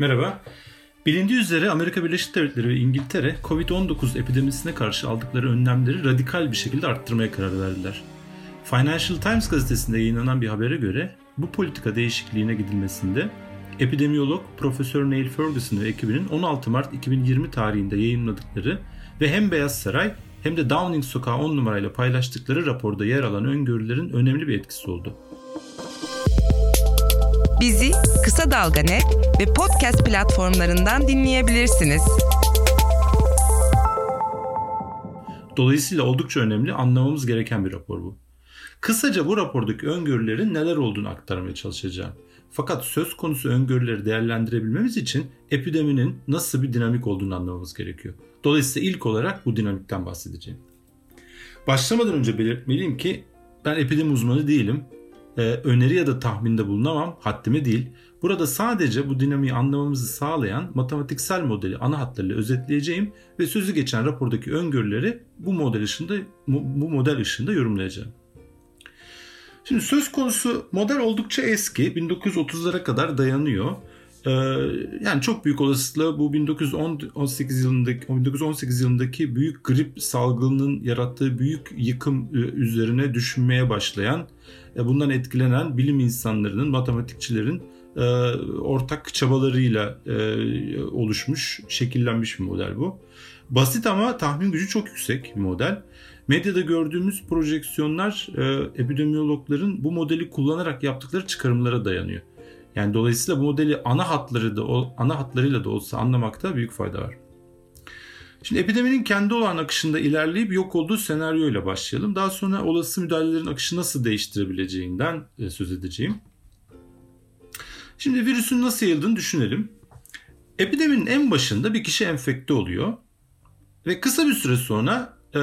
Merhaba. Bilindiği üzere Amerika Birleşik Devletleri ve İngiltere Covid-19 epidemisine karşı aldıkları önlemleri radikal bir şekilde arttırmaya karar verdiler. Financial Times gazetesinde yayınlanan bir habere göre bu politika değişikliğine gidilmesinde epidemiyolog Profesör Neil Ferguson ve ekibinin 16 Mart 2020 tarihinde yayınladıkları ve hem Beyaz Saray hem de Downing Sokağı 10 numarayla paylaştıkları raporda yer alan öngörülerin önemli bir etkisi oldu. Bizi Kısa Dalga Net ve podcast platformlarından dinleyebilirsiniz. Dolayısıyla oldukça önemli, anlamamız gereken bir rapor bu. Kısaca bu rapordaki öngörülerin neler olduğunu aktarmaya çalışacağım. Fakat söz konusu öngörüleri değerlendirebilmemiz için epideminin nasıl bir dinamik olduğunu anlamamız gerekiyor. Dolayısıyla ilk olarak bu dinamikten bahsedeceğim. Başlamadan önce belirtmeliyim ki ben epidemi uzmanı değilim. Ee, öneri ya da tahminde bulunamam, haddime değil. Burada sadece bu dinamiği anlamamızı sağlayan matematiksel modeli ana hatlarıyla özetleyeceğim ve sözü geçen rapordaki öngörüleri bu model ışığında bu model ışığında yorumlayacağım. Şimdi söz konusu model oldukça eski. 1930'lara kadar dayanıyor. Ee, yani çok büyük olasılıkla bu 1918 yılındaki 1918 yılındaki büyük grip salgınının yarattığı büyük yıkım e, üzerine düşünmeye başlayan, e, bundan etkilenen bilim insanlarının, matematikçilerin e, ortak çabalarıyla oluşmuş, şekillenmiş bir model bu. Basit ama tahmin gücü çok yüksek bir model. Medyada gördüğümüz projeksiyonlar epidemiyologların bu modeli kullanarak yaptıkları çıkarımlara dayanıyor. Yani dolayısıyla bu modeli ana hatları da ana hatlarıyla da olsa anlamakta büyük fayda var. Şimdi epideminin kendi olan akışında ilerleyip yok olduğu senaryoyla başlayalım. Daha sonra olası müdahalelerin akışı nasıl değiştirebileceğinden e, söz edeceğim. Şimdi virüsün nasıl yayıldığını düşünelim. Epideminin en başında bir kişi enfekte oluyor ve kısa bir süre sonra e,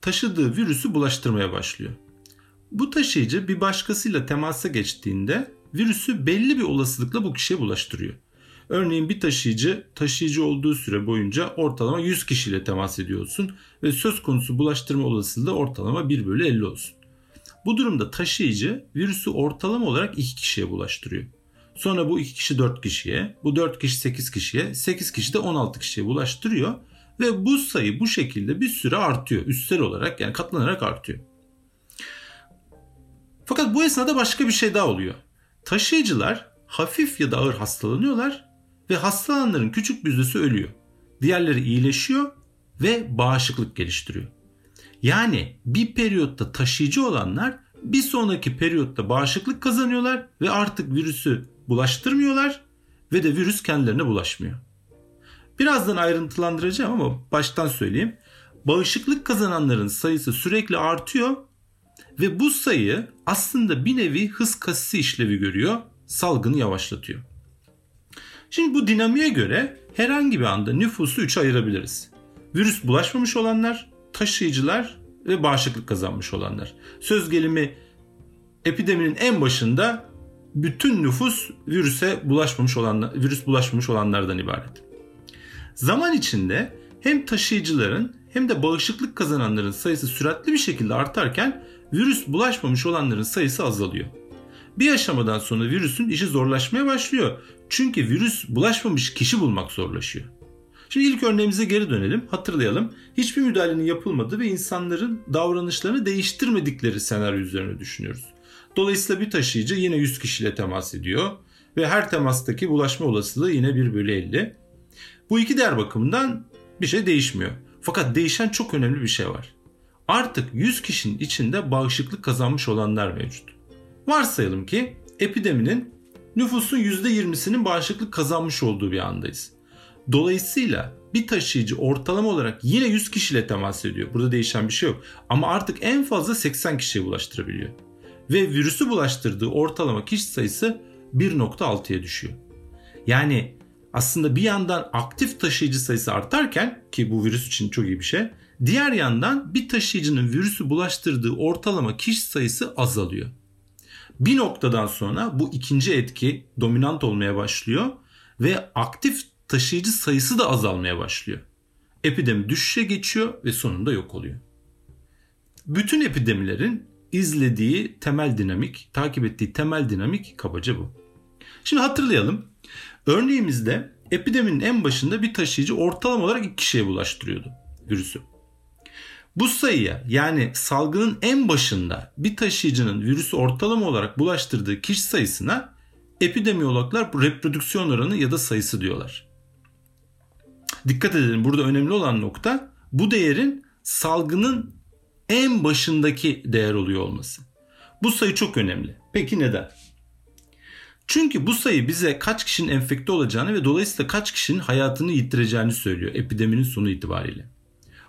taşıdığı virüsü bulaştırmaya başlıyor. Bu taşıyıcı bir başkasıyla temasa geçtiğinde virüsü belli bir olasılıkla bu kişiye bulaştırıyor. Örneğin bir taşıyıcı taşıyıcı olduğu süre boyunca ortalama 100 kişiyle temas ediyorsun ve söz konusu bulaştırma olasılığı ortalama 1 bölü 50 olsun. Bu durumda taşıyıcı virüsü ortalama olarak 2 kişiye bulaştırıyor. Sonra bu 2 kişi 4 kişiye, bu 4 kişi 8 kişiye, 8 kişi de 16 kişiye bulaştırıyor ve bu sayı bu şekilde bir süre artıyor. Üstsel olarak yani katlanarak artıyor. Fakat bu esnada başka bir şey daha oluyor. Taşıyıcılar hafif ya da ağır hastalanıyorlar ve hastalananların küçük bir yüzdesi ölüyor. Diğerleri iyileşiyor ve bağışıklık geliştiriyor. Yani bir periyotta taşıyıcı olanlar bir sonraki periyotta bağışıklık kazanıyorlar ve artık virüsü bulaştırmıyorlar ve de virüs kendilerine bulaşmıyor. Birazdan ayrıntılandıracağım ama baştan söyleyeyim. Bağışıklık kazananların sayısı sürekli artıyor ve bu sayı aslında bir nevi hız kasisi işlevi görüyor, salgını yavaşlatıyor. Şimdi bu dinamiğe göre herhangi bir anda nüfusu 3'e ayırabiliriz. Virüs bulaşmamış olanlar, taşıyıcılar ve bağışıklık kazanmış olanlar. Söz gelimi epideminin en başında bütün nüfus virüse bulaşmamış olanlar, virüs bulaşmamış olanlardan ibaret. Zaman içinde hem taşıyıcıların hem de bağışıklık kazananların sayısı süratli bir şekilde artarken virüs bulaşmamış olanların sayısı azalıyor. Bir aşamadan sonra virüsün işi zorlaşmaya başlıyor. Çünkü virüs bulaşmamış kişi bulmak zorlaşıyor. Şimdi ilk örneğimize geri dönelim. Hatırlayalım. Hiçbir müdahalenin yapılmadığı ve insanların davranışlarını değiştirmedikleri senaryo üzerine düşünüyoruz. Dolayısıyla bir taşıyıcı yine 100 kişiyle temas ediyor ve her temastaki bulaşma olasılığı yine 1 bölü 50. Bu iki değer bakımından bir şey değişmiyor. Fakat değişen çok önemli bir şey var artık 100 kişinin içinde bağışıklık kazanmış olanlar mevcut. Varsayalım ki epideminin nüfusun %20'sinin bağışıklık kazanmış olduğu bir andayız. Dolayısıyla bir taşıyıcı ortalama olarak yine 100 kişiyle temas ediyor. Burada değişen bir şey yok. Ama artık en fazla 80 kişiye bulaştırabiliyor. Ve virüsü bulaştırdığı ortalama kişi sayısı 1.6'ya düşüyor. Yani aslında bir yandan aktif taşıyıcı sayısı artarken ki bu virüs için çok iyi bir şey. Diğer yandan bir taşıyıcının virüsü bulaştırdığı ortalama kişi sayısı azalıyor. Bir noktadan sonra bu ikinci etki dominant olmaya başlıyor ve aktif taşıyıcı sayısı da azalmaya başlıyor. Epidemi düşüşe geçiyor ve sonunda yok oluyor. Bütün epidemilerin izlediği temel dinamik, takip ettiği temel dinamik kabaca bu. Şimdi hatırlayalım. Örneğimizde epideminin en başında bir taşıyıcı ortalama olarak iki kişiye bulaştırıyordu virüsü. Bu sayıya yani salgının en başında bir taşıyıcının virüsü ortalama olarak bulaştırdığı kişi sayısına epidemiyologlar reprodüksiyon oranı ya da sayısı diyorlar. Dikkat edelim burada önemli olan nokta bu değerin salgının en başındaki değer oluyor olması. Bu sayı çok önemli. Peki neden? Çünkü bu sayı bize kaç kişinin enfekte olacağını ve dolayısıyla kaç kişinin hayatını yitireceğini söylüyor epideminin sonu itibariyle.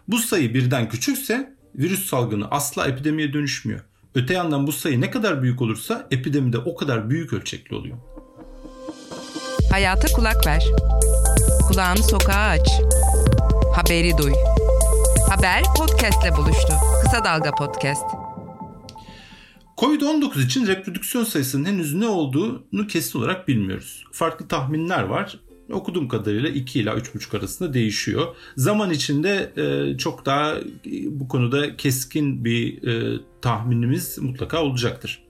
Bu sayı birden küçükse virüs salgını asla epidemiye dönüşmüyor. Öte yandan bu sayı ne kadar büyük olursa epidemi de o kadar büyük ölçekli oluyor. Hayata kulak ver. Kulağını sokağa aç. Haberi duy. Haber podcastle buluştu. Kısa Dalga Podcast. Covid-19 için reprodüksiyon sayısının henüz ne olduğunu kesin olarak bilmiyoruz. Farklı tahminler var. Okuduğum kadarıyla 2 ila 3,5 arasında değişiyor. Zaman içinde e, çok daha bu konuda keskin bir e, tahminimiz mutlaka olacaktır.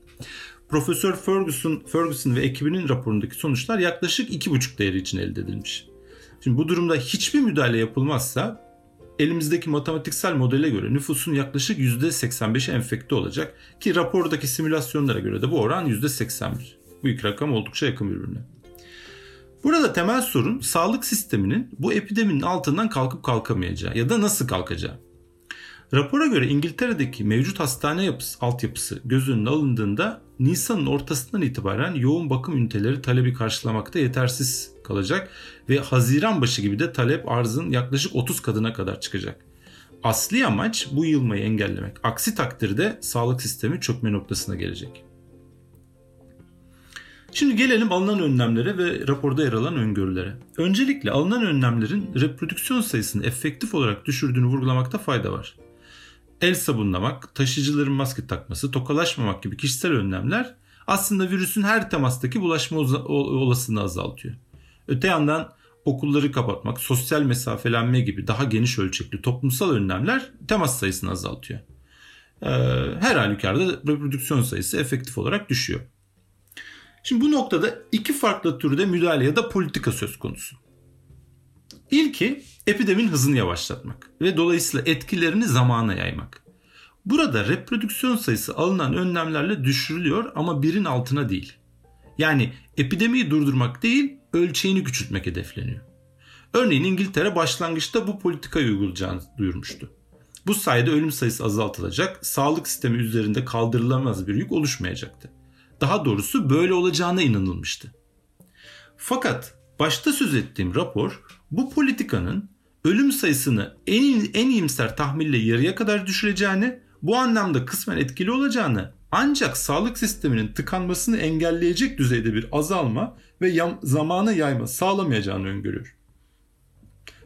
Profesör Ferguson, Ferguson ve ekibinin raporundaki sonuçlar yaklaşık 2,5 değeri için elde edilmiş. Şimdi bu durumda hiçbir müdahale yapılmazsa elimizdeki matematiksel modele göre nüfusun yaklaşık %85'i enfekte olacak ki rapordaki simülasyonlara göre de bu oran %81. Bu iki rakam oldukça yakın birbirine. Burada temel sorun sağlık sisteminin bu epideminin altından kalkıp kalkamayacağı ya da nasıl kalkacağı. Rapora göre İngiltere'deki mevcut hastane yapısı, altyapısı göz önüne alındığında Nisan'ın ortasından itibaren yoğun bakım üniteleri talebi karşılamakta yetersiz kalacak ve Haziran başı gibi de talep arzın yaklaşık 30 kadına kadar çıkacak. Asli amaç bu yılmayı engellemek. Aksi takdirde sağlık sistemi çökme noktasına gelecek. Şimdi gelelim alınan önlemlere ve raporda yer alan öngörülere. Öncelikle alınan önlemlerin reprodüksiyon sayısını efektif olarak düşürdüğünü vurgulamakta fayda var. El sabunlamak, taşıyıcıların maske takması, tokalaşmamak gibi kişisel önlemler aslında virüsün her temastaki bulaşma olasılığını azaltıyor. Öte yandan okulları kapatmak, sosyal mesafelenme gibi daha geniş ölçekli toplumsal önlemler temas sayısını azaltıyor. Ee, her halükarda reprodüksiyon sayısı efektif olarak düşüyor. Şimdi bu noktada iki farklı türde müdahale ya da politika söz konusu. İlki epideminin hızını yavaşlatmak ve dolayısıyla etkilerini zamana yaymak. Burada reprodüksiyon sayısı alınan önlemlerle düşürülüyor ama birin altına değil. Yani epidemiyi durdurmak değil, ölçeğini küçültmek hedefleniyor. Örneğin İngiltere başlangıçta bu politikayı uygulayacağını duyurmuştu. Bu sayede ölüm sayısı azaltılacak, sağlık sistemi üzerinde kaldırılamaz bir yük oluşmayacaktı. Daha doğrusu böyle olacağına inanılmıştı. Fakat başta söz ettiğim rapor bu politikanın ölüm sayısını en, en iyimser tahmille yarıya kadar düşüreceğini, bu anlamda kısmen etkili olacağını ancak sağlık sisteminin tıkanmasını engelleyecek düzeyde bir azalma ve yam, zamana yayma sağlamayacağını öngörüyor.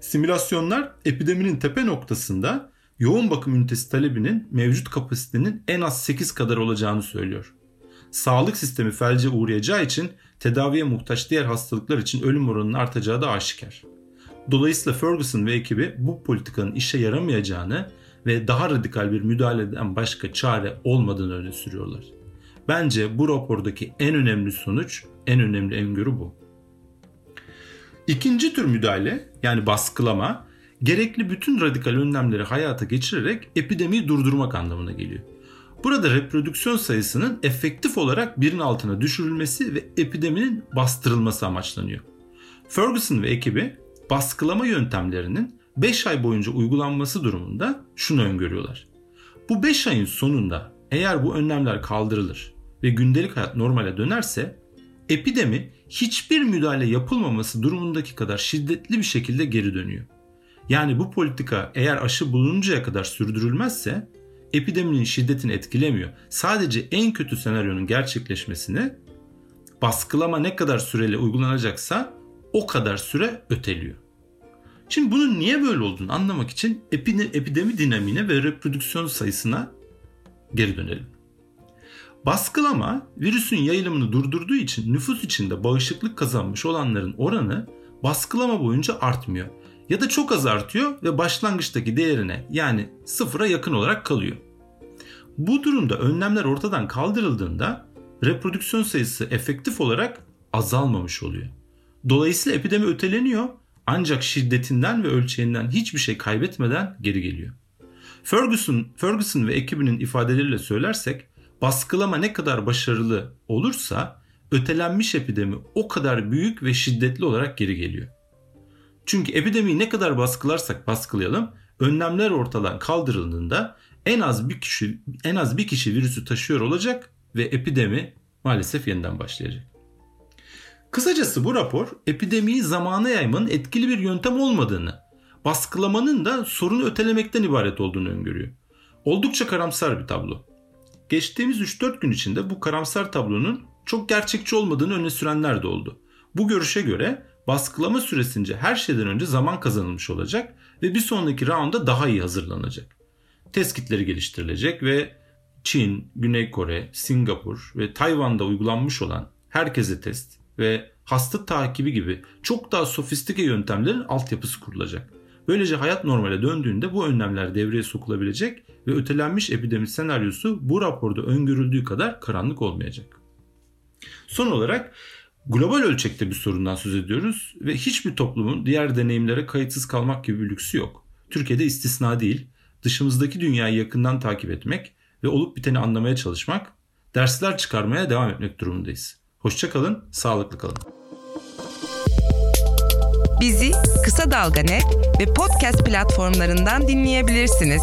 Simülasyonlar epideminin tepe noktasında yoğun bakım ünitesi talebinin mevcut kapasitenin en az 8 kadar olacağını söylüyor. Sağlık sistemi felce uğrayacağı için tedaviye muhtaç diğer hastalıklar için ölüm oranının artacağı da aşikar. Dolayısıyla Ferguson ve ekibi bu politikanın işe yaramayacağını ve daha radikal bir müdahaleden başka çare olmadığını öne sürüyorlar. Bence bu rapordaki en önemli sonuç, en önemli öngörü bu. İkinci tür müdahale yani baskılama gerekli bütün radikal önlemleri hayata geçirerek epidemiyi durdurmak anlamına geliyor. Burada reprodüksiyon sayısının efektif olarak birin altına düşürülmesi ve epideminin bastırılması amaçlanıyor. Ferguson ve ekibi baskılama yöntemlerinin 5 ay boyunca uygulanması durumunda şunu öngörüyorlar. Bu 5 ayın sonunda eğer bu önlemler kaldırılır ve gündelik hayat normale dönerse epidemi hiçbir müdahale yapılmaması durumundaki kadar şiddetli bir şekilde geri dönüyor. Yani bu politika eğer aşı bulununcaya kadar sürdürülmezse epideminin şiddetini etkilemiyor. Sadece en kötü senaryonun gerçekleşmesini baskılama ne kadar süreli uygulanacaksa o kadar süre öteliyor. Şimdi bunun niye böyle olduğunu anlamak için epidemi dinamiğine ve reprodüksiyon sayısına geri dönelim. Baskılama virüsün yayılımını durdurduğu için nüfus içinde bağışıklık kazanmış olanların oranı baskılama boyunca artmıyor. Ya da çok az artıyor ve başlangıçtaki değerine yani sıfıra yakın olarak kalıyor. Bu durumda önlemler ortadan kaldırıldığında reprodüksiyon sayısı efektif olarak azalmamış oluyor. Dolayısıyla epidemi öteleniyor ancak şiddetinden ve ölçeğinden hiçbir şey kaybetmeden geri geliyor. Ferguson, Ferguson ve ekibinin ifadeleriyle söylersek baskılama ne kadar başarılı olursa ötelenmiş epidemi o kadar büyük ve şiddetli olarak geri geliyor. Çünkü epidemiyi ne kadar baskılarsak baskılayalım önlemler ortadan kaldırıldığında en az bir kişi en az bir kişi virüsü taşıyor olacak ve epidemi maalesef yeniden başlayacak. Kısacası bu rapor epidemiyi zamana yaymanın etkili bir yöntem olmadığını, baskılamanın da sorunu ötelemekten ibaret olduğunu öngörüyor. Oldukça karamsar bir tablo. Geçtiğimiz 3-4 gün içinde bu karamsar tablonun çok gerçekçi olmadığını öne sürenler de oldu. Bu görüşe göre baskılama süresince her şeyden önce zaman kazanılmış olacak ve bir sonraki raunda daha iyi hazırlanacak. Test kitleri geliştirilecek ve Çin, Güney Kore, Singapur ve Tayvan'da uygulanmış olan herkese test ve hasta takibi gibi çok daha sofistike yöntemlerin altyapısı kurulacak. Böylece hayat normale döndüğünde bu önlemler devreye sokulabilecek ve ötelenmiş epidemi senaryosu bu raporda öngörüldüğü kadar karanlık olmayacak. Son olarak global ölçekte bir sorundan söz ediyoruz ve hiçbir toplumun diğer deneyimlere kayıtsız kalmak gibi bir lüksü yok. Türkiye'de istisna değil. Dışımızdaki dünyayı yakından takip etmek ve olup biteni anlamaya çalışmak, dersler çıkarmaya devam etmek durumundayız. Hoşçakalın, sağlıklı kalın. Bizi Kısa Dalga Net ve podcast platformlarından dinleyebilirsiniz.